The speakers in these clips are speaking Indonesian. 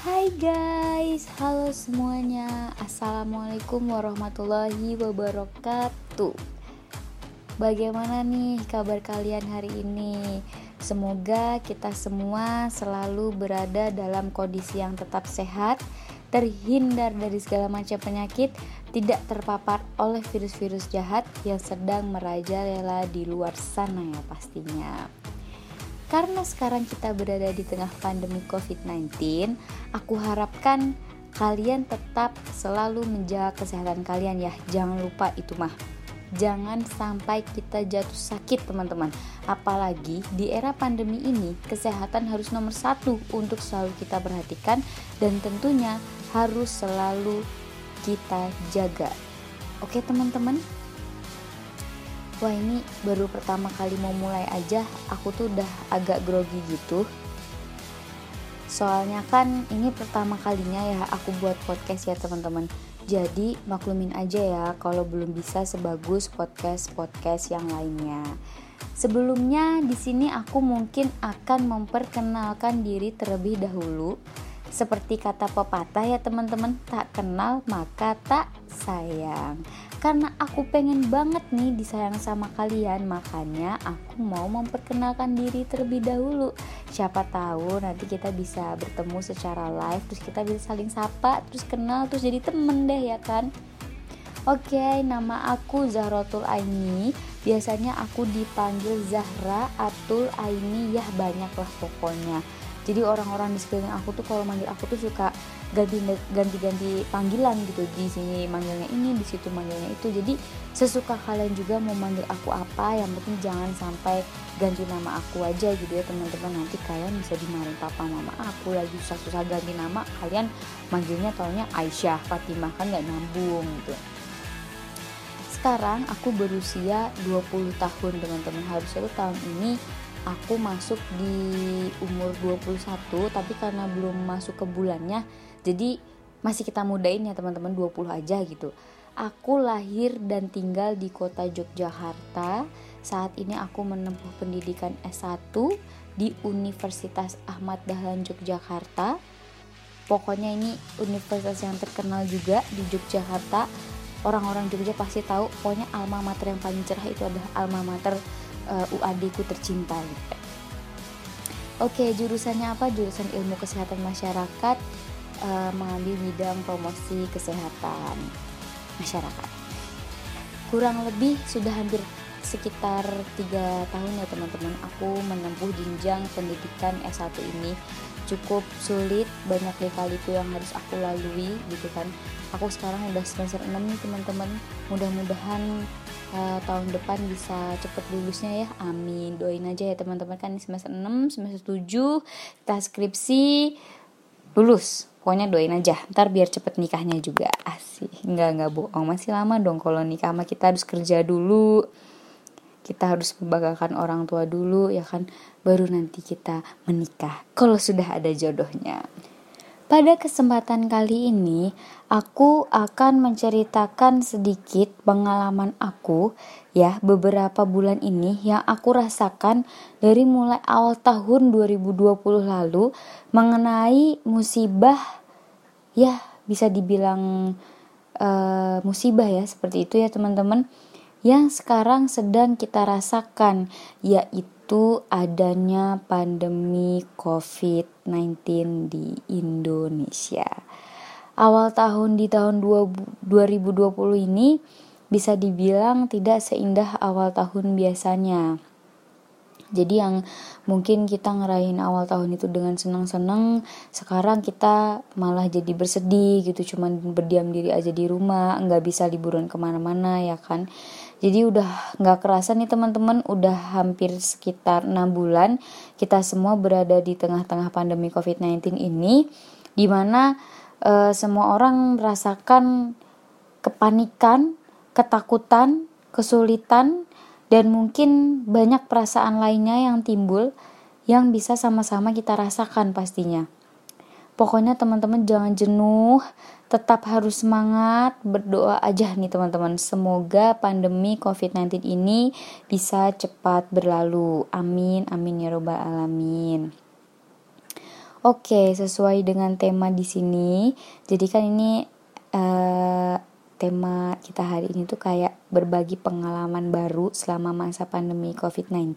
Hai guys, halo semuanya. Assalamualaikum warahmatullahi wabarakatuh. Bagaimana nih kabar kalian hari ini? Semoga kita semua selalu berada dalam kondisi yang tetap sehat Terhindar dari segala macam penyakit Tidak terpapar oleh virus-virus jahat yang sedang merajalela di luar sana ya pastinya karena sekarang kita berada di tengah pandemi COVID-19, aku harapkan kalian tetap selalu menjaga kesehatan kalian ya. Jangan lupa itu mah. Jangan sampai kita jatuh sakit teman-teman Apalagi di era pandemi ini Kesehatan harus nomor satu untuk selalu kita perhatikan Dan tentunya harus selalu kita jaga Oke teman-teman wah ini baru pertama kali mau mulai aja aku tuh udah agak grogi gitu. Soalnya kan ini pertama kalinya ya aku buat podcast ya teman-teman. Jadi maklumin aja ya kalau belum bisa sebagus podcast podcast yang lainnya. Sebelumnya di sini aku mungkin akan memperkenalkan diri terlebih dahulu. Seperti kata pepatah ya teman-teman, tak kenal maka tak sayang. Karena aku pengen banget nih disayang sama kalian, makanya aku mau memperkenalkan diri terlebih dahulu. Siapa tahu nanti kita bisa bertemu secara live, terus kita bisa saling sapa, terus kenal, terus jadi temen deh ya kan. Oke, okay, nama aku Zahrotul Aini. Biasanya aku dipanggil Zahra Atul Aini, ya banyak lah pokoknya jadi orang-orang di sekeliling aku tuh kalau manggil aku tuh suka ganti ganti ganti panggilan gitu. Di sini manggilnya ini di situ manggilnya itu. Jadi sesuka kalian juga mau manggil aku apa yang penting jangan sampai ganti nama aku aja gitu ya teman-teman. Nanti kalian bisa dimarahin papa mama aku lagi susah-susah ganti nama kalian manggilnya taunya Aisyah Fatimah kan nggak nyambung gitu. Sekarang aku berusia 20 tahun teman-teman. Harusnya tuh tahun ini aku masuk di umur 21 tapi karena belum masuk ke bulannya jadi masih kita mudain ya teman-teman 20 aja gitu. Aku lahir dan tinggal di kota Yogyakarta. Saat ini aku menempuh pendidikan S1 di Universitas Ahmad Dahlan Yogyakarta. Pokoknya ini universitas yang terkenal juga di Yogyakarta. Orang-orang Jogja pasti tahu pokoknya alma mater yang paling cerah itu adalah alma mater uh, eh, UAD ku tercinta. Oke, jurusannya apa? Jurusan Ilmu Kesehatan Masyarakat uh, mengambil bidang promosi kesehatan masyarakat. Kurang lebih sudah hampir sekitar tiga tahun ya teman-teman aku menempuh jenjang pendidikan S1 ini. Cukup sulit banyak lika-liku yang harus aku lalui gitu kan. Aku sekarang udah semester 6 nih teman-teman. Mudah-mudahan uh, tahun depan bisa cepet lulusnya ya. Amin. Doain aja ya teman-teman kan semester 6 semester 7 kita skripsi lulus pokoknya doain aja ntar biar cepet nikahnya juga. Asih nggak nggak bohong. Masih lama dong kalau nikah mah kita harus kerja dulu. Kita harus membanggakan orang tua dulu ya kan? Baru nanti kita menikah kalau sudah ada jodohnya pada kesempatan kali ini, aku akan menceritakan sedikit pengalaman aku ya beberapa bulan ini yang aku rasakan dari mulai awal tahun 2020 lalu mengenai musibah ya bisa dibilang uh, musibah ya seperti itu ya teman-teman yang sekarang sedang kita rasakan yaitu itu adanya pandemi COVID-19 di Indonesia. Awal tahun di tahun 2020 ini bisa dibilang tidak seindah awal tahun biasanya. Jadi yang mungkin kita ngerayain awal tahun itu dengan senang-senang, sekarang kita malah jadi bersedih gitu, cuman berdiam diri aja di rumah, nggak bisa liburan ke mana-mana ya kan jadi udah nggak kerasa nih teman-teman udah hampir sekitar enam bulan kita semua berada di tengah-tengah pandemi COVID-19 ini di mana e, semua orang merasakan kepanikan, ketakutan, kesulitan dan mungkin banyak perasaan lainnya yang timbul yang bisa sama-sama kita rasakan pastinya. Pokoknya teman-teman jangan jenuh, tetap harus semangat, berdoa aja nih teman-teman. Semoga pandemi COVID-19 ini bisa cepat berlalu. Amin, amin ya robbal alamin. Oke, sesuai dengan tema di sini. Jadi kan ini uh, tema kita hari ini tuh kayak berbagi pengalaman baru selama masa pandemi COVID-19.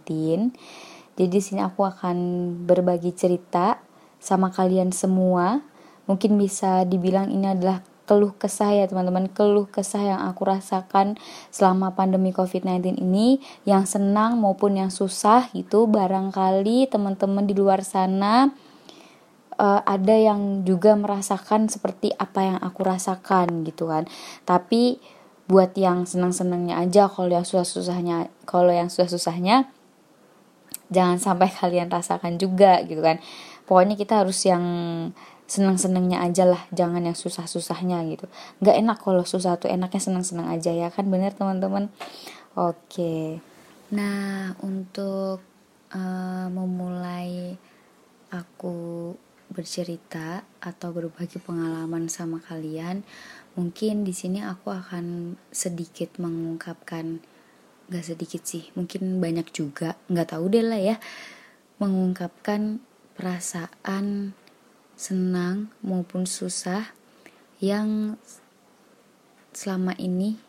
Jadi di sini aku akan berbagi cerita sama kalian semua. Mungkin bisa dibilang ini adalah keluh kesah ya teman-teman. Keluh kesah yang aku rasakan selama pandemi COVID-19 ini. Yang senang maupun yang susah gitu barangkali teman-teman di luar sana uh, ada yang juga merasakan seperti apa yang aku rasakan gitu kan. Tapi buat yang senang-senangnya aja kalau yang susah-susahnya kalau yang susah-susahnya jangan sampai kalian rasakan juga gitu kan. Pokoknya kita harus yang senang-senangnya aja lah jangan yang susah-susahnya gitu. Nggak enak kalau susah tuh enaknya senang-senang aja ya kan bener teman-teman? Oke. Nah untuk uh, memulai aku bercerita atau berbagi pengalaman sama kalian, mungkin di sini aku akan sedikit mengungkapkan, gak sedikit sih, mungkin banyak juga, nggak tahu deh lah ya, mengungkapkan perasaan senang maupun susah yang selama ini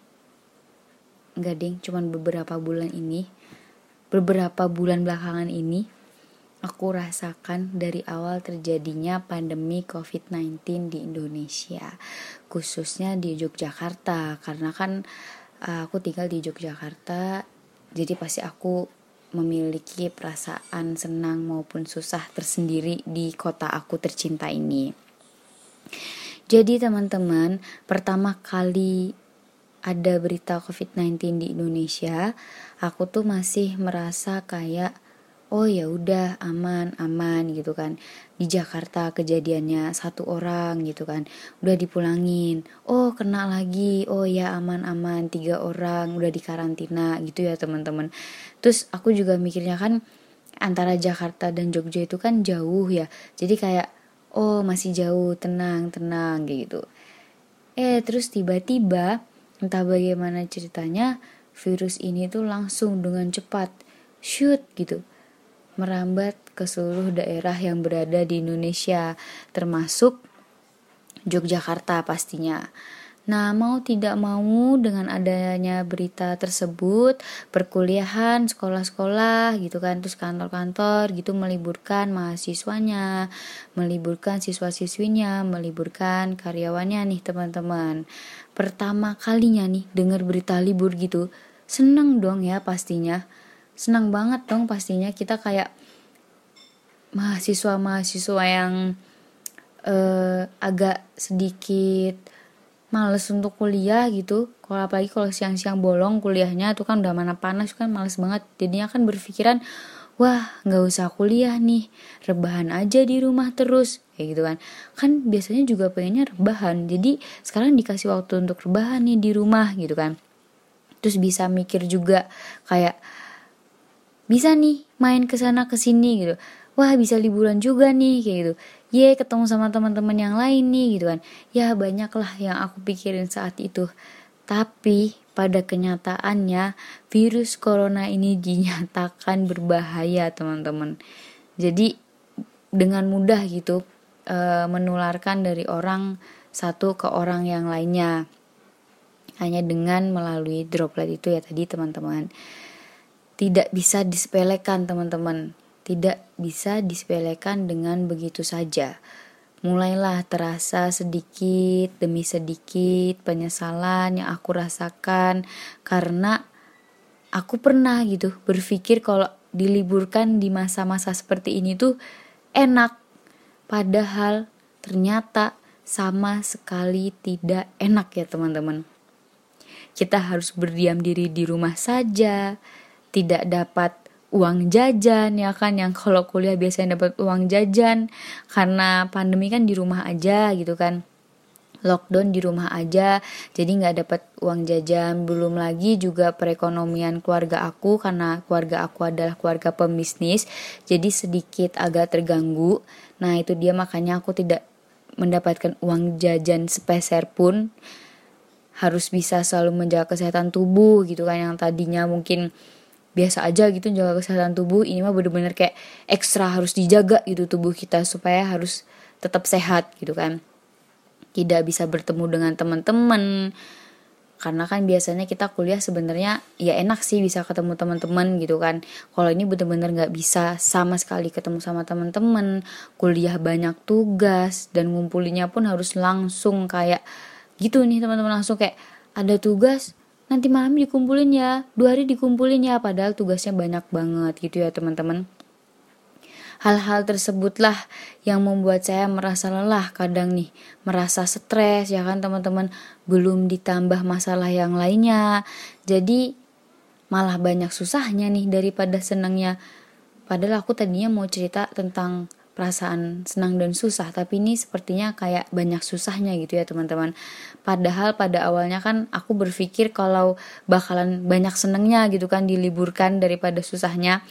nggak ding cuman beberapa bulan ini beberapa bulan belakangan ini aku rasakan dari awal terjadinya pandemi COVID-19 di Indonesia, khususnya di Yogyakarta, karena kan uh, aku tinggal di Yogyakarta, jadi pasti aku memiliki perasaan senang maupun susah tersendiri di kota aku tercinta ini. Jadi teman-teman, pertama kali ada berita COVID-19 di Indonesia, aku tuh masih merasa kayak oh ya udah aman aman gitu kan. Di Jakarta kejadiannya satu orang gitu kan. Udah dipulangin. Oh kena lagi. Oh ya aman aman tiga orang udah dikarantina gitu ya teman-teman. Terus aku juga mikirnya kan antara Jakarta dan Jogja itu kan jauh ya. Jadi kayak oh masih jauh tenang tenang gitu. Eh terus tiba-tiba entah bagaimana ceritanya virus ini tuh langsung dengan cepat shoot gitu merambat ke seluruh daerah yang berada di Indonesia, termasuk Yogyakarta pastinya. Nah, mau tidak mau dengan adanya berita tersebut, perkuliahan, sekolah-sekolah gitu kan, terus kantor-kantor gitu meliburkan mahasiswanya, meliburkan siswa-siswinya, meliburkan karyawannya nih teman-teman. Pertama kalinya nih dengar berita libur gitu, seneng dong ya pastinya senang banget dong pastinya kita kayak mahasiswa-mahasiswa yang uh, agak sedikit males untuk kuliah gitu. Kalau apalagi kalau siang-siang bolong kuliahnya tuh kan udah mana panas kan males banget. Jadinya kan berpikiran wah nggak usah kuliah nih rebahan aja di rumah terus. Kayak gitu kan. Kan biasanya juga pengennya rebahan. Jadi sekarang dikasih waktu untuk rebahan nih di rumah gitu kan. Terus bisa mikir juga kayak bisa nih main ke sana ke sini gitu. Wah bisa liburan juga nih kayak gitu. Ye ketemu sama teman-teman yang lain nih gitu kan. Ya banyaklah yang aku pikirin saat itu. Tapi pada kenyataannya virus corona ini dinyatakan berbahaya teman-teman. Jadi dengan mudah gitu e, menularkan dari orang satu ke orang yang lainnya. Hanya dengan melalui droplet itu ya tadi teman-teman tidak bisa disepelekan teman-teman. Tidak bisa disepelekan dengan begitu saja. Mulailah terasa sedikit demi sedikit penyesalan yang aku rasakan karena aku pernah gitu berpikir kalau diliburkan di masa-masa seperti ini tuh enak. Padahal ternyata sama sekali tidak enak ya teman-teman. Kita harus berdiam diri di rumah saja tidak dapat uang jajan ya kan? Yang kalau kuliah biasanya dapat uang jajan. Karena pandemi kan di rumah aja gitu kan. Lockdown di rumah aja jadi nggak dapat uang jajan. Belum lagi juga perekonomian keluarga aku karena keluarga aku adalah keluarga pembisnis jadi sedikit agak terganggu. Nah itu dia makanya aku tidak mendapatkan uang jajan sepeser pun. Harus bisa selalu menjaga kesehatan tubuh gitu kan yang tadinya mungkin biasa aja gitu jaga kesehatan tubuh. Ini mah bener-bener kayak ekstra harus dijaga gitu tubuh kita supaya harus tetap sehat gitu kan. Tidak bisa bertemu dengan teman-teman. Karena kan biasanya kita kuliah sebenarnya ya enak sih bisa ketemu teman-teman gitu kan. Kalau ini bener-bener nggak bisa sama sekali ketemu sama teman-teman. Kuliah banyak tugas dan ngumpulinya pun harus langsung kayak gitu nih teman-teman langsung kayak ada tugas nanti malam dikumpulin ya. Dua hari dikumpulin ya padahal tugasnya banyak banget gitu ya teman-teman. Hal-hal tersebutlah yang membuat saya merasa lelah kadang nih. Merasa stres ya kan teman-teman? Belum ditambah masalah yang lainnya. Jadi malah banyak susahnya nih daripada senangnya. Padahal aku tadinya mau cerita tentang perasaan senang dan susah tapi ini sepertinya kayak banyak susahnya gitu ya teman-teman. Padahal pada awalnya kan aku berpikir kalau bakalan banyak senangnya gitu kan diliburkan daripada susahnya.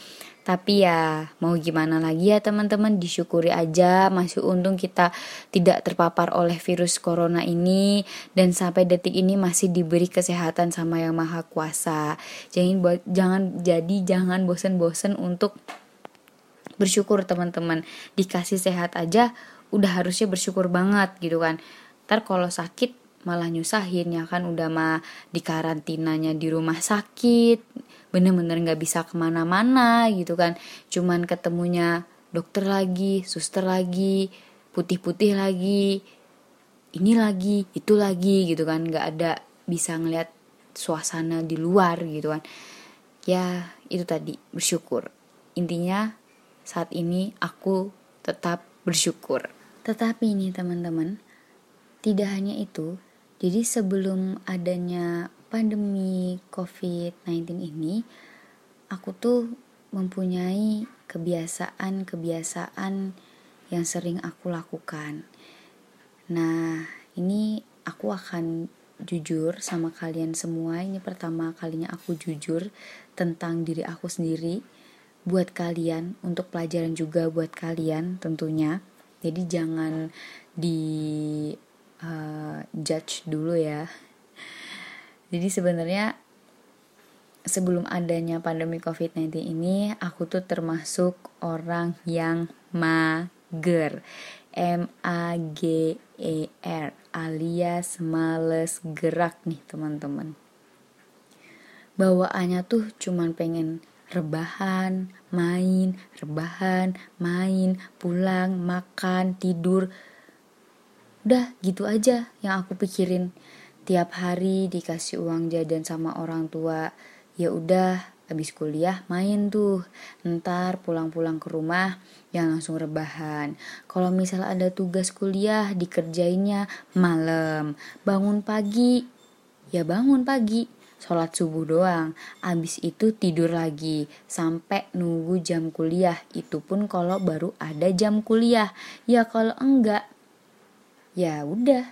Tapi ya mau gimana lagi ya teman-teman? Disyukuri aja masih untung kita tidak terpapar oleh virus corona ini dan sampai detik ini masih diberi kesehatan sama yang maha kuasa. Jangan jangan jadi jangan bosen-bosen untuk bersyukur teman-teman. Dikasih sehat aja udah harusnya bersyukur banget gitu kan. Ntar kalau sakit malah nyusahin ya kan udah mah dikarantinanya di rumah sakit bener-bener nggak bisa ke mana-mana gitu kan. Cuman ketemunya dokter lagi suster lagi putih-putih lagi ini lagi itu lagi gitu kan. Nggak ada bisa ngeliat suasana di luar gitu kan. Ya itu tadi bersyukur. Intinya saat ini aku tetap bersyukur tetapi ini teman-teman tidak hanya itu jadi sebelum adanya pandemi COVID-19 ini, aku tuh mempunyai kebiasaan-kebiasaan yang sering aku lakukan. Nah, ini aku akan jujur sama kalian semua. Ini pertama kalinya aku jujur tentang diri aku sendiri buat kalian, untuk pelajaran juga buat kalian tentunya. Jadi jangan di uh, judge dulu ya jadi sebenarnya sebelum adanya pandemi COVID-19 ini aku tuh termasuk orang yang mager. M A G E R alias males gerak nih teman-teman. Bawaannya tuh cuman pengen rebahan, main, rebahan, main, pulang, makan, tidur. Udah gitu aja yang aku pikirin. Tiap hari dikasih uang jajan sama orang tua. Ya udah habis kuliah main tuh. Ntar pulang-pulang ke rumah yang langsung rebahan. Kalau misal ada tugas kuliah dikerjainnya malam. Bangun pagi. Ya bangun pagi sholat subuh doang. Abis itu tidur lagi. Sampai nunggu jam kuliah. Itu pun kalau baru ada jam kuliah. Ya kalau enggak ya udah.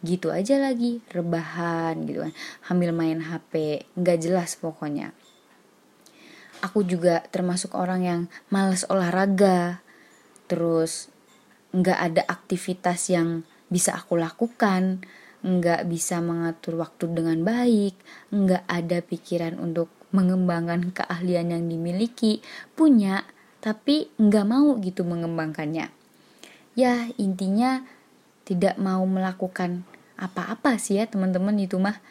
Gitu aja lagi. Rebahan gitu kan. Hamil main HP nggak jelas pokoknya. Aku juga termasuk orang yang males olahraga. Terus nggak ada aktivitas yang bisa aku lakukan nggak bisa mengatur waktu dengan baik nggak ada pikiran untuk mengembangkan keahlian yang dimiliki punya tapi nggak mau gitu mengembangkannya ya intinya tidak mau melakukan apa-apa sih ya teman-teman itu mah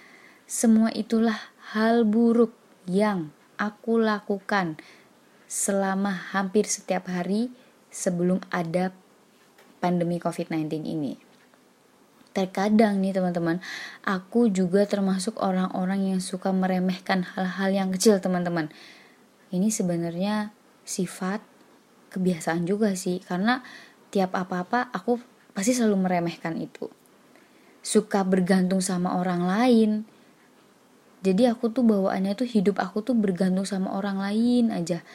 semua itulah hal buruk yang aku lakukan selama hampir setiap hari sebelum ada pandemi COVID-19 ini. Terkadang nih teman-teman, aku juga termasuk orang-orang yang suka meremehkan hal-hal yang kecil teman-teman. Ini sebenarnya sifat kebiasaan juga sih, karena tiap apa-apa aku pasti selalu meremehkan itu. Suka bergantung sama orang lain. Jadi aku tuh bawaannya tuh hidup aku tuh bergantung sama orang lain aja.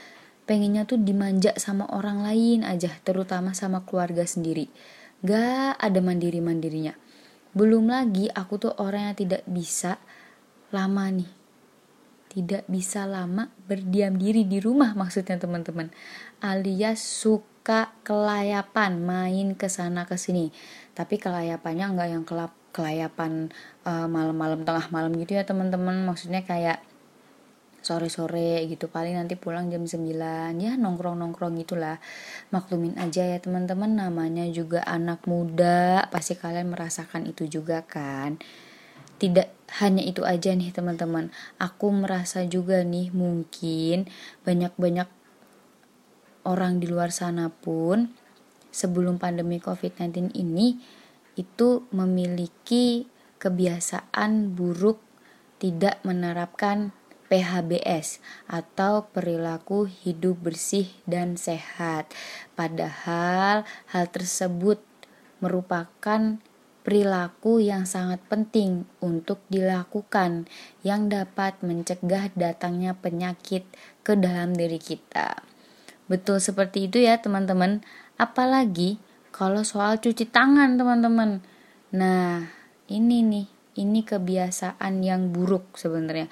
Pengennya tuh dimanja sama orang lain aja terutama sama keluarga sendiri. Gak ada mandiri mandirinya belum lagi aku tuh orang yang tidak bisa lama nih. Tidak bisa lama berdiam diri di rumah maksudnya teman-teman. Alias suka kelayapan main ke sana ke sini. Tapi kelayapannya nggak yang kelap kelayapan uh, malam-malam tengah malam gitu ya teman-teman. Maksudnya kayak sore-sore gitu. Paling nanti pulang jam 9 ya nongkrong-nongkrong gitulah. Maklumin aja ya teman-teman. Namanya juga anak muda. Pasti kalian merasakan itu juga kan? Tidak hanya itu aja nih teman-teman. Aku merasa juga nih mungkin banyak-banyak orang di luar sana pun sebelum pandemi covid-19 ini itu memiliki kebiasaan buruk tidak menerapkan PHBS atau perilaku hidup bersih dan sehat. Padahal hal tersebut merupakan perilaku yang sangat penting untuk dilakukan yang dapat mencegah datangnya penyakit ke dalam diri kita. Betul seperti itu ya, teman-teman. Apalagi kalau soal cuci tangan, teman-teman. Nah, ini nih, ini kebiasaan yang buruk sebenarnya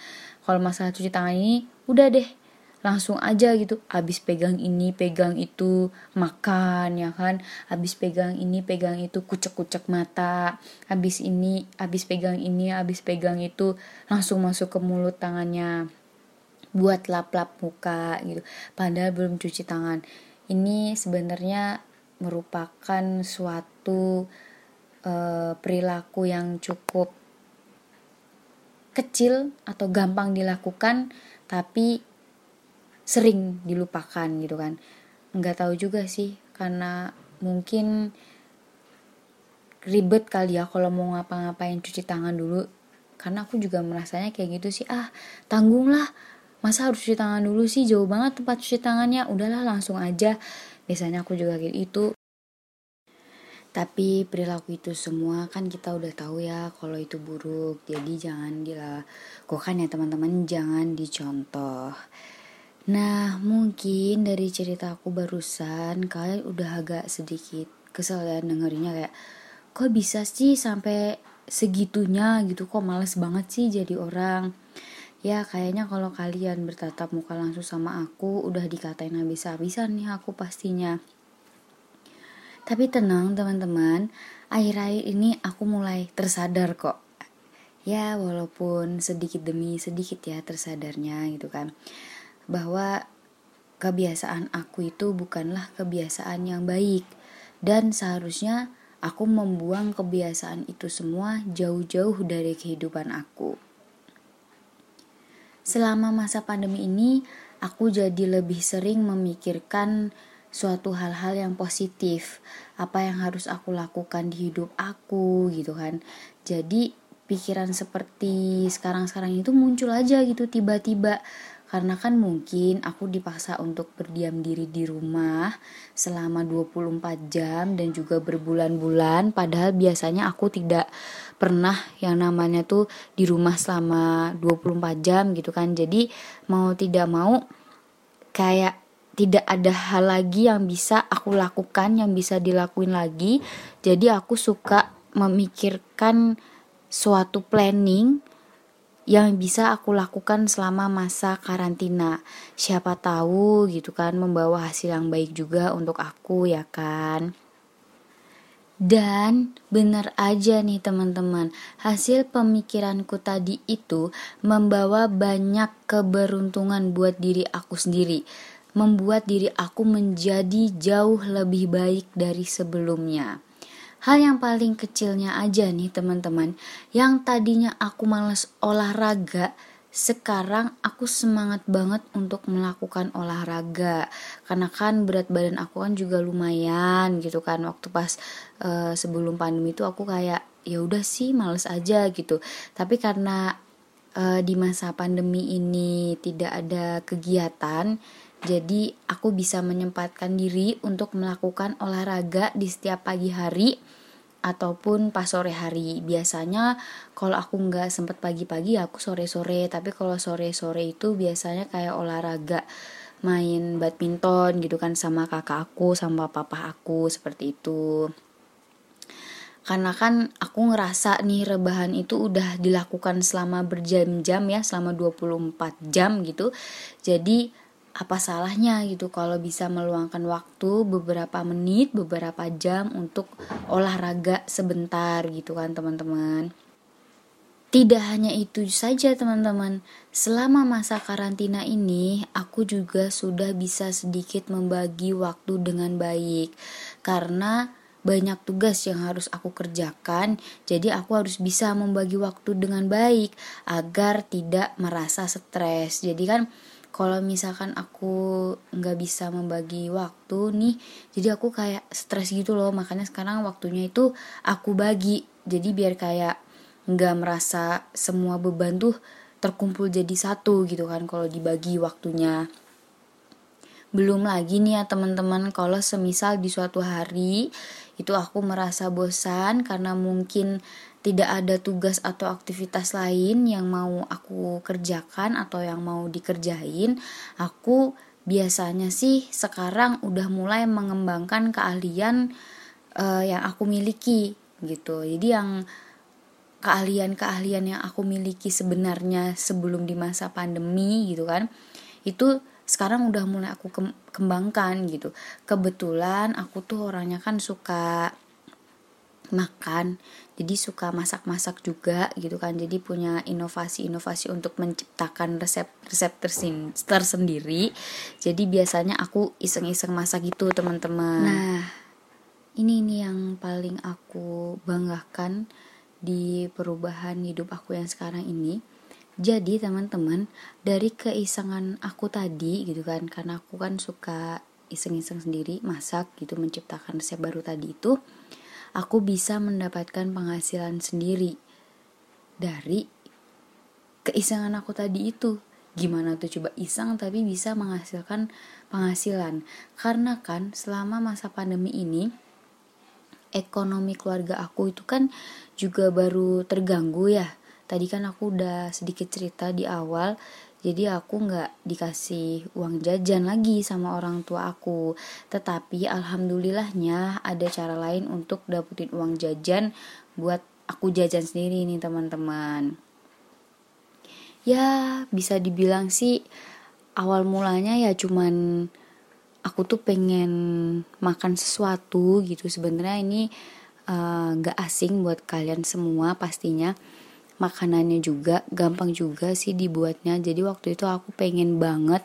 kalau masalah cuci tangan ini udah deh. Langsung aja gitu. Abis pegang ini pegang itu. Makan ya kan? Abis pegang ini pegang itu. Kucek-kucek mata. Abis ini abis pegang ini abis pegang itu. Langsung masuk ke mulut tangannya. Buat lap-lap muka gitu. Padahal belum cuci tangan. Ini sebenarnya merupakan suatu uh, perilaku yang cukup kecil atau gampang dilakukan tapi sering dilupakan gitu kan. Nggak tahu juga sih karena mungkin ribet kali ya kalau mau ngapa-ngapain cuci tangan dulu. Karena aku juga merasanya kayak gitu sih ah tanggung lah masa harus cuci tangan dulu sih? Jauh banget tempat cuci tangannya. Udahlah langsung aja. Biasanya aku juga kayak itu tapi perilaku itu semua kan kita udah tahu ya kalau itu buruk. Jadi jangan dilakukan ya teman-teman. Jangan dicontoh. Nah mungkin dari cerita aku barusan kalian udah agak sedikit kesel ya dengerinnya kayak kok bisa sih sampai segitunya? Gitu. Kok males banget sih jadi orang? Ya kayaknya kalau kalian bertatap muka langsung sama aku udah dikatain habis-habisan nih aku pastinya tapi tenang teman-teman, akhir-akhir ini aku mulai tersadar kok. Ya walaupun sedikit demi sedikit ya tersadarnya gitu kan. Bahwa kebiasaan aku itu bukanlah kebiasaan yang baik. Dan seharusnya aku membuang kebiasaan itu semua jauh-jauh dari kehidupan aku. Selama masa pandemi ini, aku jadi lebih sering memikirkan suatu hal-hal yang positif. Apa yang harus aku lakukan di hidup aku gitu kan. Jadi pikiran seperti sekarang-sekarang itu muncul aja gitu tiba-tiba. Karena kan mungkin aku dipaksa untuk berdiam diri di rumah selama 24 jam dan juga berbulan-bulan. Padahal biasanya aku tidak pernah yang namanya tuh di rumah selama 24 jam gitu kan. Jadi mau tidak mau kayak tidak ada hal lagi yang bisa aku lakukan yang bisa dilakuin lagi. Jadi aku suka memikirkan suatu planning yang bisa aku lakukan selama masa karantina. Siapa tahu gitu kan membawa hasil yang baik juga untuk aku ya kan? Dan benar aja nih teman-teman, hasil pemikiranku tadi itu membawa banyak keberuntungan buat diri aku sendiri membuat diri aku menjadi jauh lebih baik dari sebelumnya. Hal yang paling kecilnya aja nih teman-teman, yang tadinya aku males olahraga, sekarang aku semangat banget untuk melakukan olahraga. Karena kan berat badan aku kan juga lumayan gitu kan. Waktu pas uh, sebelum pandemi itu aku kayak ya udah sih males aja gitu. Tapi karena uh, di masa pandemi ini tidak ada kegiatan jadi aku bisa menyempatkan diri untuk melakukan olahraga di setiap pagi hari ataupun pas sore hari. Biasanya kalau aku nggak sempet pagi-pagi aku sore-sore, tapi kalau sore-sore itu biasanya kayak olahraga main badminton gitu kan sama kakak aku sama papa aku seperti itu. Karena kan aku ngerasa nih rebahan itu udah dilakukan selama berjam-jam ya selama 24 jam gitu. Jadi apa salahnya gitu kalau bisa meluangkan waktu beberapa menit, beberapa jam untuk olahraga sebentar gitu kan teman-teman. tidak hanya itu saja teman-teman, selama masa karantina ini aku juga sudah bisa sedikit membagi waktu dengan baik karena banyak tugas yang harus aku kerjakan, jadi aku harus bisa membagi waktu dengan baik agar tidak merasa stres. Jadi kan kalau misalkan aku nggak bisa membagi waktu nih, jadi aku kayak stres gitu loh. Makanya sekarang waktunya itu aku bagi, jadi biar kayak nggak merasa semua beban tuh terkumpul jadi satu gitu kan kalau dibagi waktunya belum lagi nih ya teman-teman kalau semisal di suatu hari itu aku merasa bosan karena mungkin tidak ada tugas atau aktivitas lain yang mau aku kerjakan atau yang mau dikerjain aku biasanya sih sekarang udah mulai mengembangkan keahlian uh, yang aku miliki gitu. Jadi yang keahlian-keahlian yang aku miliki sebenarnya sebelum di masa pandemi gitu kan itu sekarang udah mulai aku kembangkan gitu. Kebetulan aku tuh orangnya kan suka makan. Jadi suka masak-masak juga gitu kan. Jadi punya inovasi-inovasi untuk menciptakan resep-resep tersendiri. Jadi biasanya aku iseng-iseng masak gitu teman-teman. Nah ini nih yang paling aku banggakan di perubahan hidup aku yang sekarang ini. Jadi teman-teman dari keisengan aku tadi gitu kan karena aku kan suka iseng-iseng sendiri masak gitu menciptakan resep baru tadi itu aku bisa mendapatkan penghasilan sendiri dari keisengan aku tadi itu. Gimana tuh coba iseng tapi bisa menghasilkan penghasilan. Karena kan selama masa pandemi ini ekonomi keluarga aku itu kan juga baru terganggu ya. Tadi kan aku udah sedikit cerita di awal jadi aku nggak dikasih uang jajan lagi sama orang tua aku. Tetapi alhamdulillahnya ada cara lain untuk dapetin uang jajan buat aku jajan sendiri nih teman-teman. Ya bisa dibilang sih awal mulanya ya cuman aku tuh pengen makan sesuatu gitu. Sebenarnya ini eh, nggak uh, asing buat kalian semua pastinya makanannya juga gampang juga sih dibuatnya. Jadi waktu itu aku pengen banget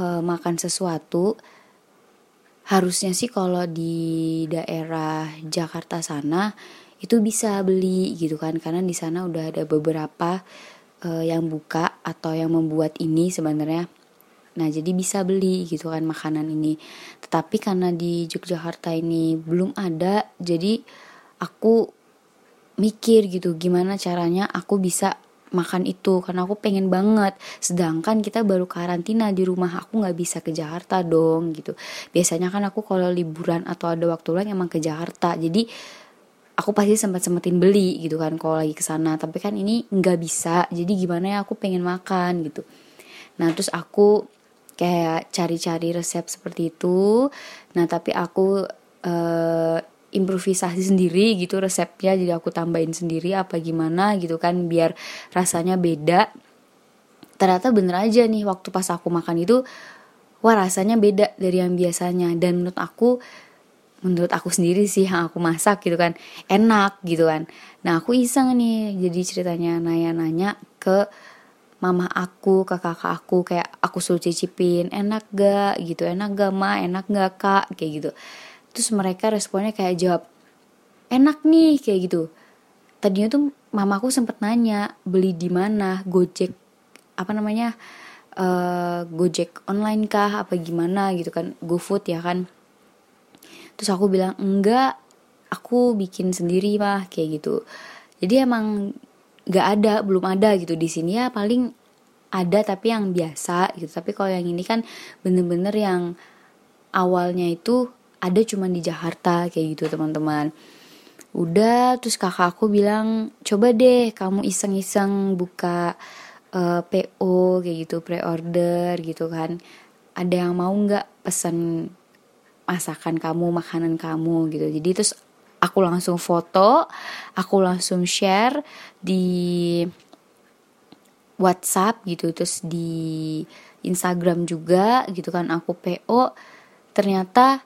uh, makan sesuatu. Harusnya sih kalau di daerah Jakarta sana itu bisa beli gitu kan. Karena di sana udah ada beberapa uh, yang buka atau yang membuat ini sebenarnya. Nah, jadi bisa beli gitu kan makanan ini. Tetapi karena di Yogyakarta ini belum ada, jadi aku mikir gitu gimana caranya aku bisa makan itu karena aku pengen banget. Sedangkan kita baru karantina di rumah aku nggak bisa ke Jakarta dong gitu. Biasanya kan aku kalau liburan atau ada waktu lain emang ke Jakarta jadi aku pasti sempat sempetin beli gitu kan kalau lagi ke sana. Tapi kan ini nggak bisa jadi gimana ya aku pengen makan gitu. Nah terus aku kayak cari-cari resep seperti itu. Nah tapi aku uh, improvisasi sendiri gitu resepnya jadi aku tambahin sendiri apa gimana gitu kan biar rasanya beda. Ternyata bener aja nih waktu pas aku makan itu wah rasanya beda dari yang biasanya. Dan menurut aku menurut aku sendiri sih yang aku masak gitu kan enak gitu kan. Nah aku iseng nih jadi ceritanya nanya-nanya ke mama aku ke kakak aku kayak aku suruh cicipin enak gak? Gitu enak gak ma? Enak gak kak? Kayak gitu terus mereka responnya kayak jawab enak nih kayak gitu. Tadinya tuh mamaku sempet nanya beli di mana? Gojek apa namanya uh, gojek online kah? Apa gimana? Gitu kan gofood ya kan. Terus aku bilang enggak aku bikin sendiri mah kayak gitu. Jadi emang nggak ada belum ada gitu. Di sini ya paling ada tapi yang biasa gitu. Tapi kalau yang ini kan bener-bener yang awalnya itu ada cuma di Jakarta kayak gitu teman-teman. Udah terus kakak aku bilang coba deh kamu iseng-iseng buka uh, eh, PO kayak gitu pre-order gitu kan. Ada yang mau nggak pesen masakan kamu makanan kamu? gitu. Jadi terus aku langsung foto aku langsung share di WhatsApp gitu terus di Instagram juga gitu kan aku PO ternyata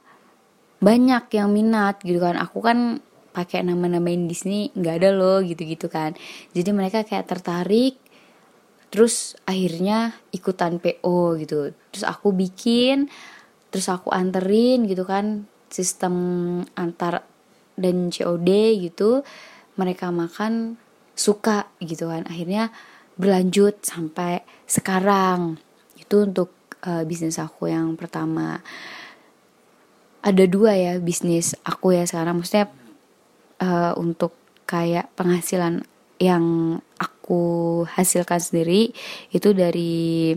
banyak yang minat gitu kan. Aku kan pakai nama-namain Disney nggak ada loh gitu-gitu kan. Jadi mereka kayak tertarik terus akhirnya ikutan PO gitu. Terus aku bikin terus aku anterin gitu kan sistem antar dan COD gitu. Mereka makan suka gitu kan. Akhirnya berlanjut sampai sekarang. Itu untuk uh, bisnis aku yang pertama ada dua ya bisnis aku ya sekarang. Maksudnya uh, untuk kayak penghasilan yang aku hasilkan sendiri itu dari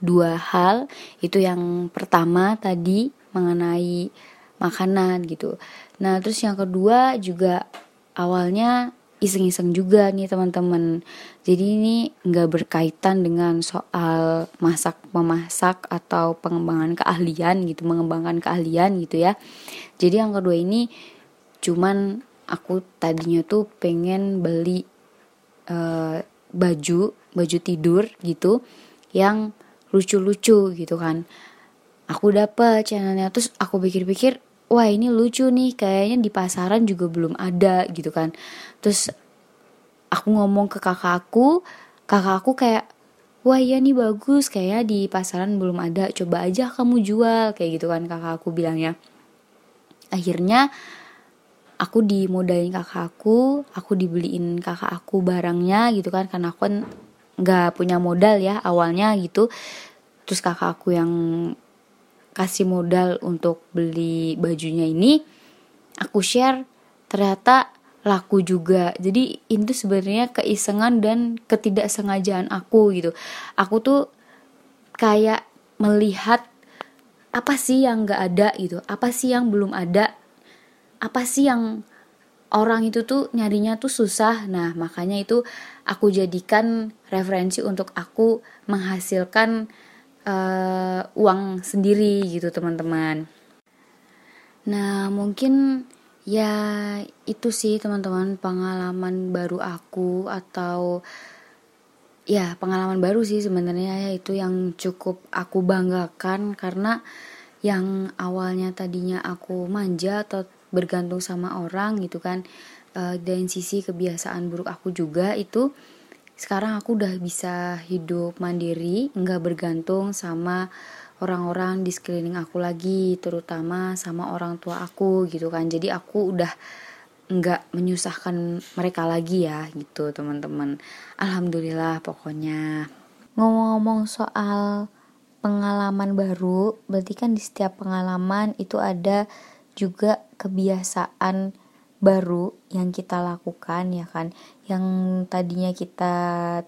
dua hal. Itu yang pertama tadi mengenai makanan gitu. Nah terus yang kedua juga awalnya iseng-iseng juga nih teman-teman jadi ini nggak berkaitan dengan soal masak memasak atau pengembangan keahlian gitu mengembangkan keahlian gitu ya. Jadi yang kedua ini cuman aku tadinya tuh pengen beli uh, baju baju tidur gitu yang lucu-lucu gitu kan. Aku dapet channelnya terus aku pikir-pikir wah ini lucu nih kayaknya di pasaran juga belum ada gitu kan. Terus aku ngomong ke kakak aku kakak aku kayak wah iya nih bagus kayaknya di pasaran belum ada coba aja kamu jual kayak gitu kan kakak aku bilangnya. Akhirnya aku dimodalin kakak aku aku dibeliin kakak aku barangnya gitu kan karena aku kan nggak punya modal ya awalnya gitu. Terus kakak aku yang kasih modal untuk beli bajunya ini aku share ternyata laku juga. Jadi itu sebenarnya keisengan dan ketidaksengajaan aku gitu. Aku tuh kayak melihat apa sih yang nggak ada gitu? Apa sih yang belum ada? Apa sih yang orang itu tuh nyarinya tuh susah? Nah makanya itu aku jadikan referensi untuk aku menghasilkan uh, uang sendiri gitu teman-teman. Nah mungkin ya itu sih teman-teman pengalaman baru aku atau ya pengalaman baru sih sebenarnya ya itu yang cukup aku banggakan karena yang awalnya tadinya aku manja atau bergantung sama orang gitu kan uh, dan sisi kebiasaan buruk aku juga itu sekarang aku udah bisa hidup mandiri nggak bergantung sama orang-orang di sekeliling aku lagi terutama sama orang tua aku gitu kan. Jadi aku udah nggak menyusahkan mereka lagi ya gitu teman-teman. Alhamdulillah pokoknya. Ngomong-ngomong soal pengalaman baru berarti kan di setiap pengalaman itu ada juga kebiasaan baru yang kita lakukan ya kan. Yang tadinya kita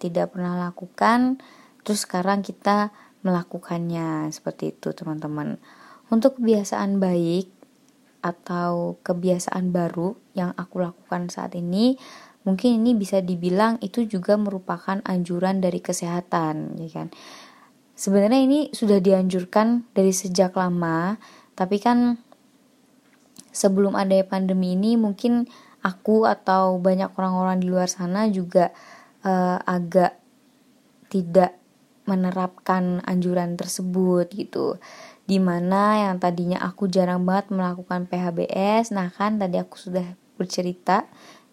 tidak pernah lakukan terus sekarang kita melakukannya seperti itu teman-teman. Untuk kebiasaan baik atau kebiasaan baru yang aku lakukan saat ini mungkin ini bisa dibilang itu juga merupakan anjuran dari kesehatan ya kan? Sebenarnya ini sudah dianjurkan dari sejak lama tapi kan sebelum ada pandemi ini mungkin aku atau banyak orang-orang di luar sana juga uh, agak tidak menerapkan anjuran tersebut gitu. Di mana yang tadinya aku jarang banget melakukan PHBS nah kan tadi aku sudah bercerita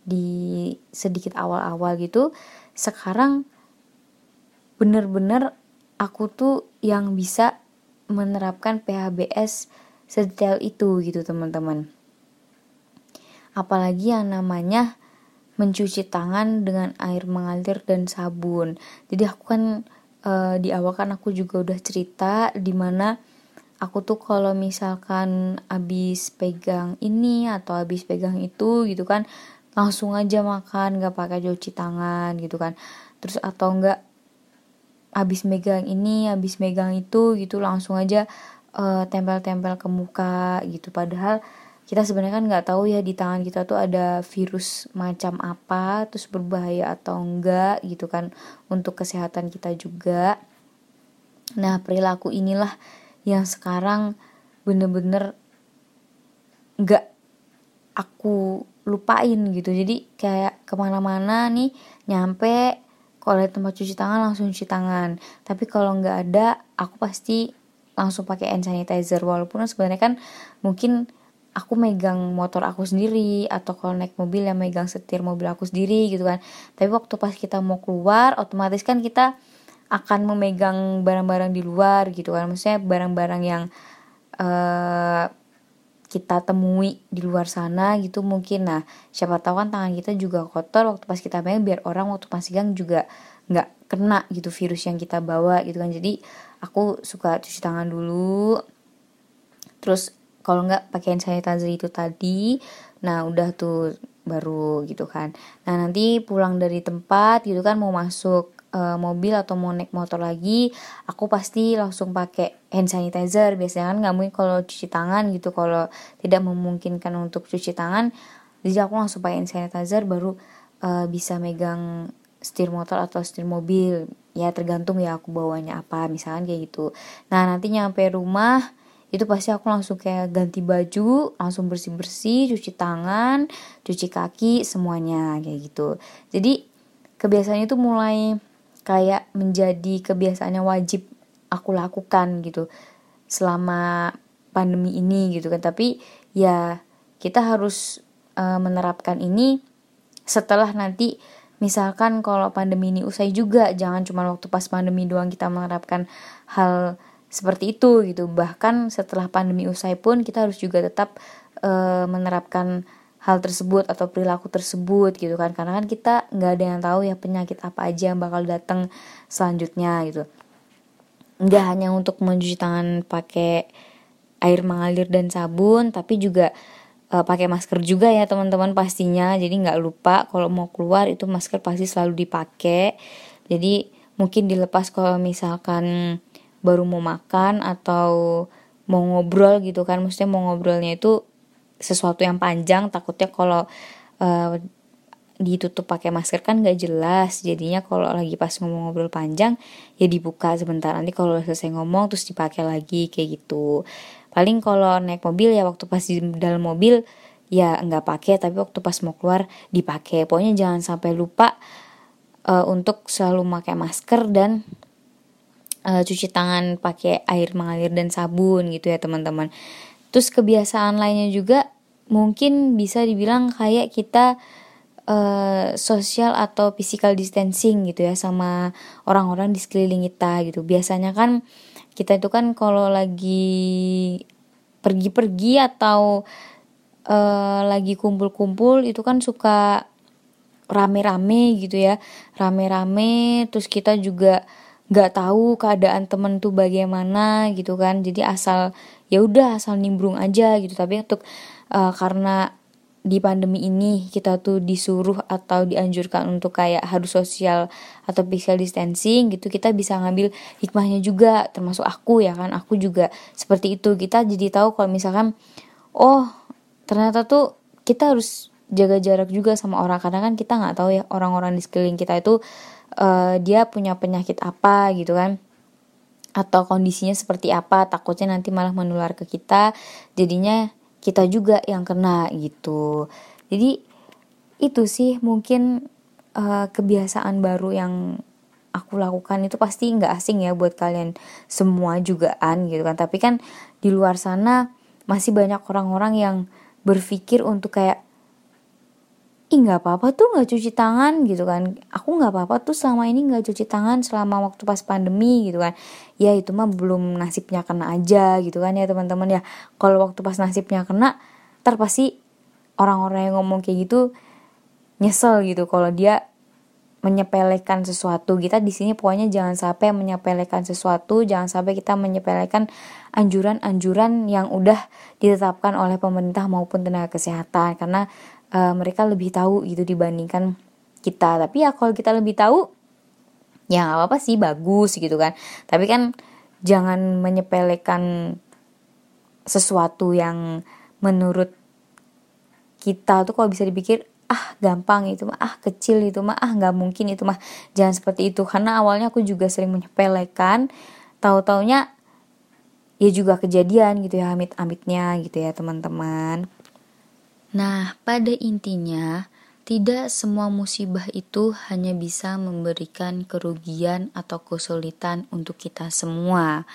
di sedikit awal-awal gitu. Sekarang bener-bener aku tuh yang bisa menerapkan PHBS sedetail itu gitu teman-teman. Apalagi yang namanya mencuci tangan dengan air mengalir dan sabun. Jadi aku kan e, di awal kan aku juga udah cerita di mana aku tuh kalau misalkan abis pegang ini atau abis pegang itu gitu kan langsung aja makan gak pakai cuci tangan gitu kan. Terus atau enggak abis megang ini abis megang itu gitu langsung aja uh, tempel-tempel ke muka gitu. Padahal kita sebenarnya kan nggak tahu ya di tangan kita tuh ada virus macam apa terus berbahaya atau enggak gitu kan untuk kesehatan kita juga. Nah perilaku inilah yang sekarang bener-bener nggak aku lupain gitu. Jadi kayak ke mana-mana nih nyampe kalau ada tempat cuci tangan langsung cuci tangan. Tapi kalau nggak ada aku pasti langsung pakai hand sanitizer. Walaupun sebenarnya kan mungkin aku megang motor aku sendiri atau kalau naik mobil yang megang setir mobil aku sendiri gitu kan. Tapi waktu pas kita mau keluar otomatis kan kita akan memegang barang-barang di luar gitu kan. Maksudnya barang-barang yang uh, kita temui di luar sana gitu mungkin. Nah siapa tahu kan tangan kita juga kotor waktu pas kita pegang biar orang waktu pas pegang juga nggak kena gitu virus yang kita bawa gitu kan. Jadi aku suka cuci tangan dulu. Terus kalau nggak pakai hand sanitizer itu tadi nah udah tuh baru gitu kan. Nah nanti pulang dari tempat gitu kan mau masuk e, mobil atau mau naik motor lagi aku pasti langsung pakai hand sanitizer. Biasanya kan nggak mungkin kalau cuci tangan gitu kalau tidak memungkinkan untuk cuci tangan jadi aku langsung pakai hand sanitizer baru e, bisa megang setir motor atau setir mobil. Ya tergantung ya aku bawanya apa misalkan kayak gitu. Nah nanti nyampe rumah itu pasti aku langsung kayak ganti baju langsung bersih bersih cuci tangan cuci kaki semuanya kayak gitu. Jadi kebiasaan itu mulai kayak menjadi kebiasaan yang wajib aku lakukan gitu. Selama pandemi ini gitu kan. Tapi ya kita harus uh, menerapkan ini setelah nanti misalkan kalau pandemi ini usai juga jangan cuma waktu pas pandemi doang kita menerapkan hal seperti itu gitu. Bahkan setelah pandemi usai pun kita harus juga tetap e, menerapkan hal tersebut atau perilaku tersebut gitu kan. Karena kan kita nggak ada yang tahu ya penyakit apa aja yang bakal datang selanjutnya gitu. Nggak hanya untuk mencuci tangan pakai air mengalir dan sabun tapi juga e, pakai masker juga ya teman-teman pastinya. Jadi nggak lupa kalau mau keluar itu masker pasti selalu dipakai. Jadi mungkin dilepas kalau misalkan baru mau makan atau mau ngobrol gitu kan. Maksudnya mau ngobrolnya itu sesuatu yang panjang takutnya kalau uh, ditutup pakai masker kan gak jelas. Jadinya kalau lagi pas ngomong ngobrol panjang ya dibuka sebentar. Nanti kalau selesai ngomong terus dipakai lagi kayak gitu. Paling kalau naik mobil ya waktu pas di dalam mobil ya nggak pakai. Tapi waktu pas mau keluar dipakai. Pokoknya jangan sampai lupa uh, untuk selalu pakai masker dan uh, cuci tangan pakai air mengalir dan sabun gitu ya teman-teman. Terus kebiasaan lainnya juga mungkin bisa dibilang kayak kita uh, sosial atau physical distancing gitu ya sama orang-orang di sekeliling kita gitu. Biasanya kan kita itu kan kalau lagi pergi-pergi atau uh, lagi kumpul-kumpul itu kan suka rame-rame gitu ya rame-rame terus kita juga nggak tahu keadaan temen tuh bagaimana gitu kan. Jadi asal ya udah asal nimbrung aja gitu. Tapi untuk uh, karena di pandemi ini kita tuh disuruh atau dianjurkan untuk kayak harus sosial atau physical distancing gitu kita bisa ngambil hikmahnya juga. Termasuk aku ya kan aku juga seperti itu. Kita jadi tahu kalau misalkan oh ternyata tuh kita harus jaga jarak juga sama orang. Karena kan kita nggak tahu ya orang-orang di sekeliling kita itu uh, dia punya penyakit apa gitu kan? Atau kondisinya seperti apa? Takutnya nanti malah menular ke kita. Jadinya kita juga yang kena gitu. Jadi itu sih mungkin uh, kebiasaan baru yang aku lakukan. Itu pasti nggak asing ya buat kalian semua jugaan gitu kan. Tapi kan di luar sana masih banyak orang-orang yang berpikir untuk kayak ih nggak apa-apa tuh nggak cuci tangan gitu kan. Aku nggak apa-apa tuh selama ini nggak cuci tangan selama waktu pas pandemi gitu kan. Ya itu mah belum nasibnya kena aja gitu kan ya teman-teman ya. Kalau waktu pas nasibnya kena ntar pasti orang-orang yang ngomong kayak gitu nyesel gitu kalau dia menyepelekan sesuatu. Kita di sini pokoknya jangan sampai menyepelekan sesuatu jangan sampai kita menyepelekan anjuran-anjuran yang udah ditetapkan oleh pemerintah maupun tenaga kesehatan. Karena uh, mereka lebih tahu gitu dibandingkan kita. Tapi ya kalau kita lebih tahu ya nggak apa-apa sih bagus gitu kan. Tapi kan jangan menyepelekan sesuatu yang menurut kita tuh kalau bisa dipikir ah gampang itu mah ah kecil itu mah ah nggak mungkin itu mah jangan seperti itu. Karena awalnya aku juga sering menyepelekan tahu taunya ya juga kejadian gitu ya amit-amitnya gitu ya teman-teman Nah, pada intinya, tidak semua musibah itu hanya bisa memberikan kerugian atau kesulitan untuk kita semua.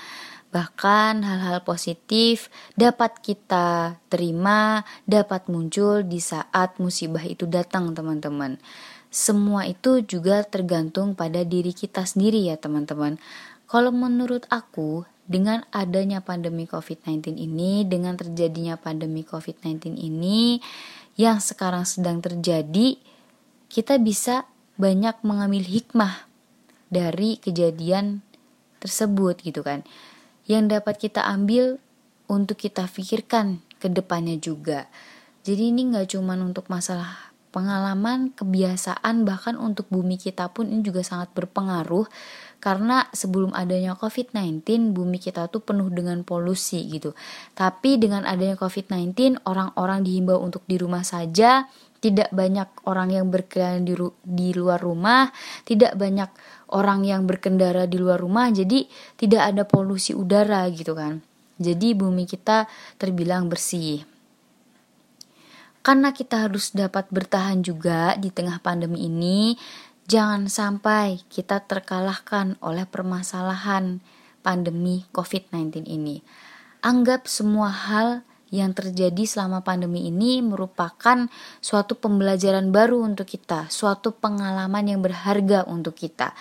Bahkan hal-hal positif dapat kita terima, dapat muncul di saat musibah itu datang, teman-teman. Semua itu juga tergantung pada diri kita sendiri ya, teman-teman. Kalau menurut aku, dengan adanya pandemi COVID-19 ini, dengan terjadinya pandemi COVID-19 ini yang sekarang sedang terjadi, kita bisa banyak mengambil hikmah dari kejadian tersebut gitu kan yang dapat kita ambil untuk kita pikirkan ke depannya juga. Jadi ini nggak cuma untuk masalah pengalaman, kebiasaan, bahkan untuk bumi kita pun ini juga sangat berpengaruh karena sebelum adanya COVID-19 bumi kita tuh penuh dengan polusi gitu. Tapi dengan adanya COVID-19 orang-orang dihimbau untuk di rumah saja, tidak banyak orang yang berkeliaran di, di luar rumah, tidak banyak orang yang berkendara di luar rumah. Jadi tidak ada polusi udara gitu kan. Jadi bumi kita terbilang bersih. Karena kita harus dapat bertahan juga di tengah pandemi ini jangan sampai kita terkalahkan oleh permasalahan pandemi COVID-19 ini anggap semua hal yang terjadi selama pandemi ini merupakan suatu pembelajaran baru untuk kita, suatu pengalaman yang berharga untuk kita.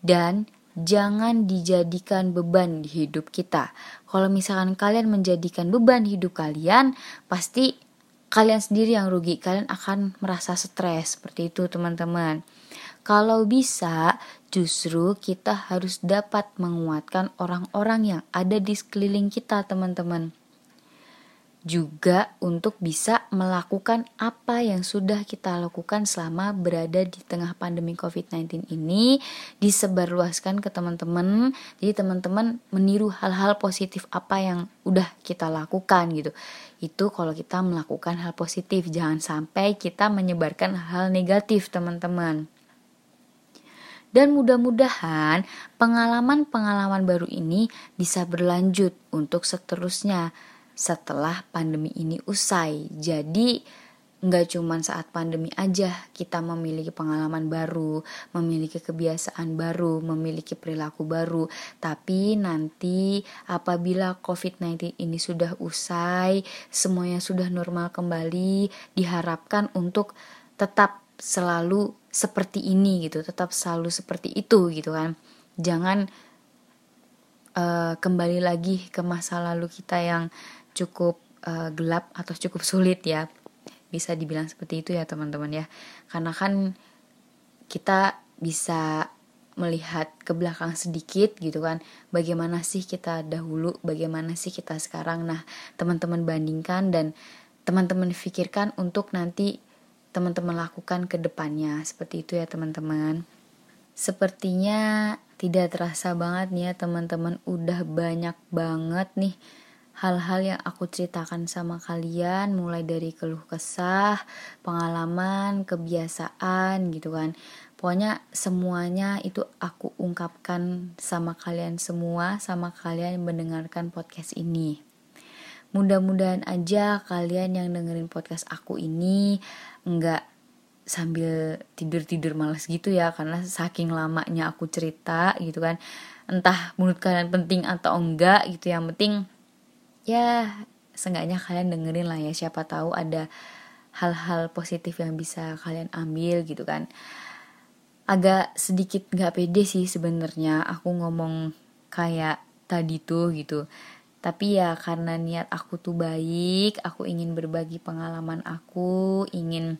Dan jangan dijadikan beban di hidup kita. Kalau misalkan kalian menjadikan beban hidup kalian, pasti kalian sendiri yang rugi. Kalian akan merasa stres seperti itu, teman-teman. Kalau bisa, justru kita harus dapat menguatkan orang-orang yang ada di sekeliling kita, teman-teman juga untuk bisa melakukan apa yang sudah kita lakukan selama berada di tengah pandemi COVID-19 ini disebarluaskan ke teman-teman. Jadi teman-teman meniru hal-hal positif apa yang udah kita lakukan gitu. Itu kalau kita melakukan hal positif, jangan sampai kita menyebarkan hal negatif, teman-teman. Dan mudah-mudahan pengalaman-pengalaman baru ini bisa berlanjut untuk seterusnya setelah pandemi ini usai. Jadi nggak cuma saat pandemi aja kita memiliki pengalaman baru, memiliki kebiasaan baru, memiliki perilaku baru, tapi nanti apabila COVID-19 ini sudah usai, semuanya sudah normal kembali, diharapkan untuk tetap selalu seperti ini gitu, tetap selalu seperti itu gitu kan. Jangan uh, kembali lagi ke masa lalu kita yang cukup uh, gelap atau cukup sulit ya. Bisa dibilang seperti itu ya teman-teman ya. Karena kan kita bisa melihat ke belakang sedikit gitu kan. Bagaimana sih kita dahulu bagaimana sih kita sekarang? Nah teman-teman bandingkan dan teman-teman pikirkan untuk nanti teman-teman lakukan ke depannya seperti itu ya teman-teman sepertinya tidak terasa banget nih ya teman-teman udah banyak banget nih hal-hal yang aku ceritakan sama kalian mulai dari keluh kesah, pengalaman, kebiasaan gitu kan. Pokoknya semuanya itu aku ungkapkan sama kalian semua, sama kalian yang mendengarkan podcast ini. Mudah-mudahan aja kalian yang dengerin podcast aku ini nggak sambil tidur-tidur males gitu ya karena saking lamanya aku cerita gitu kan. Entah menurut kalian penting atau enggak gitu yang penting ya seenggaknya kalian dengerin lah ya siapa tahu ada hal-hal positif yang bisa kalian ambil gitu kan. Agak sedikit nggak pede sih sebenarnya aku ngomong kayak tadi tuh gitu tapi ya karena niat aku tuh baik aku ingin berbagi pengalaman aku ingin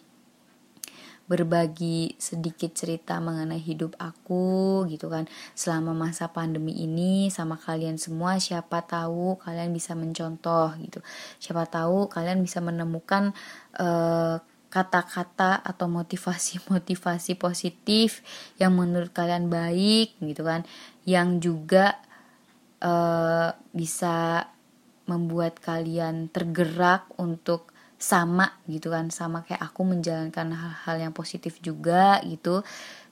berbagi sedikit cerita mengenai hidup aku gitu kan. Selama masa pandemi ini sama kalian semua siapa tahu kalian bisa mencontoh gitu. Siapa tahu kalian bisa menemukan eh, kata-kata atau motivasi-motivasi positif yang menurut kalian baik gitu kan. Yang juga uh, bisa membuat kalian tergerak untuk sama gitu kan sama kayak aku menjalankan hal-hal yang positif juga gitu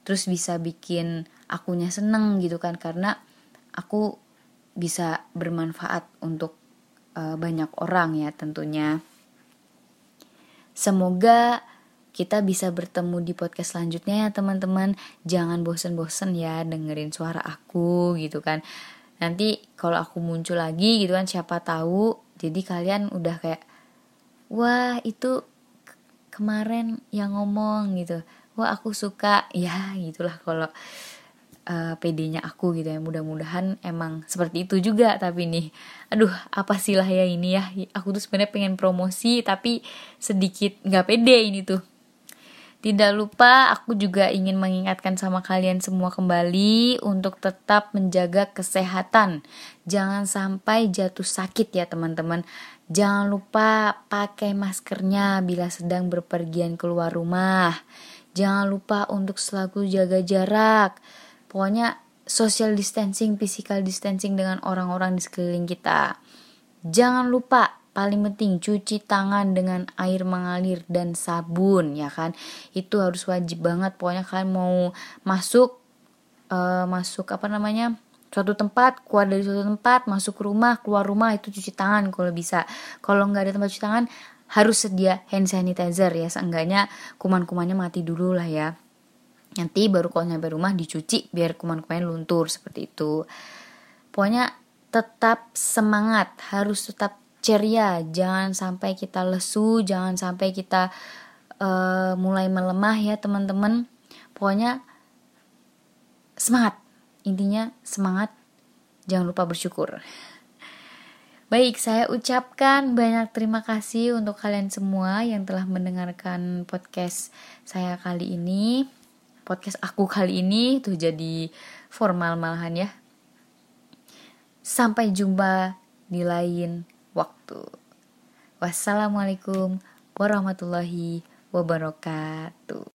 terus bisa bikin akunya seneng gitu kan karena aku bisa bermanfaat untuk uh, banyak orang ya tentunya. Semoga kita bisa bertemu di podcast selanjutnya ya teman-teman. Jangan bosen-bosen ya dengerin suara aku gitu kan nanti kalau aku muncul lagi gitu kan siapa tahu jadi kalian udah kayak wah itu kemarin yang ngomong gitu. Wah aku suka. Ya gitulah kalau uh, PD-nya aku gitu ya. Mudah-mudahan emang seperti itu juga tapi nih. Aduh apa sih lah ya ini ya. Aku tuh sebenarnya pengen promosi tapi sedikit nggak pede ini tuh tidak lupa, aku juga ingin mengingatkan sama kalian semua kembali untuk tetap menjaga kesehatan. Jangan sampai jatuh sakit ya teman-teman. Jangan lupa pakai maskernya bila sedang berpergian keluar rumah. Jangan lupa untuk selalu jaga jarak. Pokoknya social distancing, physical distancing dengan orang-orang di sekeliling kita. Jangan lupa paling penting cuci tangan dengan air mengalir dan sabun ya kan? Itu harus wajib banget. Pokoknya kalian mau masuk uh, masuk apa namanya suatu tempat keluar dari suatu tempat masuk rumah keluar rumah itu cuci tangan kalau bisa. Kalau nggak ada tempat cuci tangan harus sedia hand sanitizer ya. Seenggaknya kuman-kumannya mati dulu lah ya. Nanti baru kalau nyampe rumah dicuci biar kuman-kumannya luntur seperti itu. Pokoknya tetap semangat harus tetap ceria, jangan sampai kita lesu, jangan sampai kita uh, mulai melemah ya teman-teman. Pokoknya semangat, intinya semangat, jangan lupa bersyukur. Baik, saya ucapkan banyak terima kasih untuk kalian semua yang telah mendengarkan podcast saya kali ini. Podcast aku kali ini tuh jadi formal malahan ya. Sampai jumpa di lain waktu. Wassalamualaikum warahmatullahi wabarakatuh.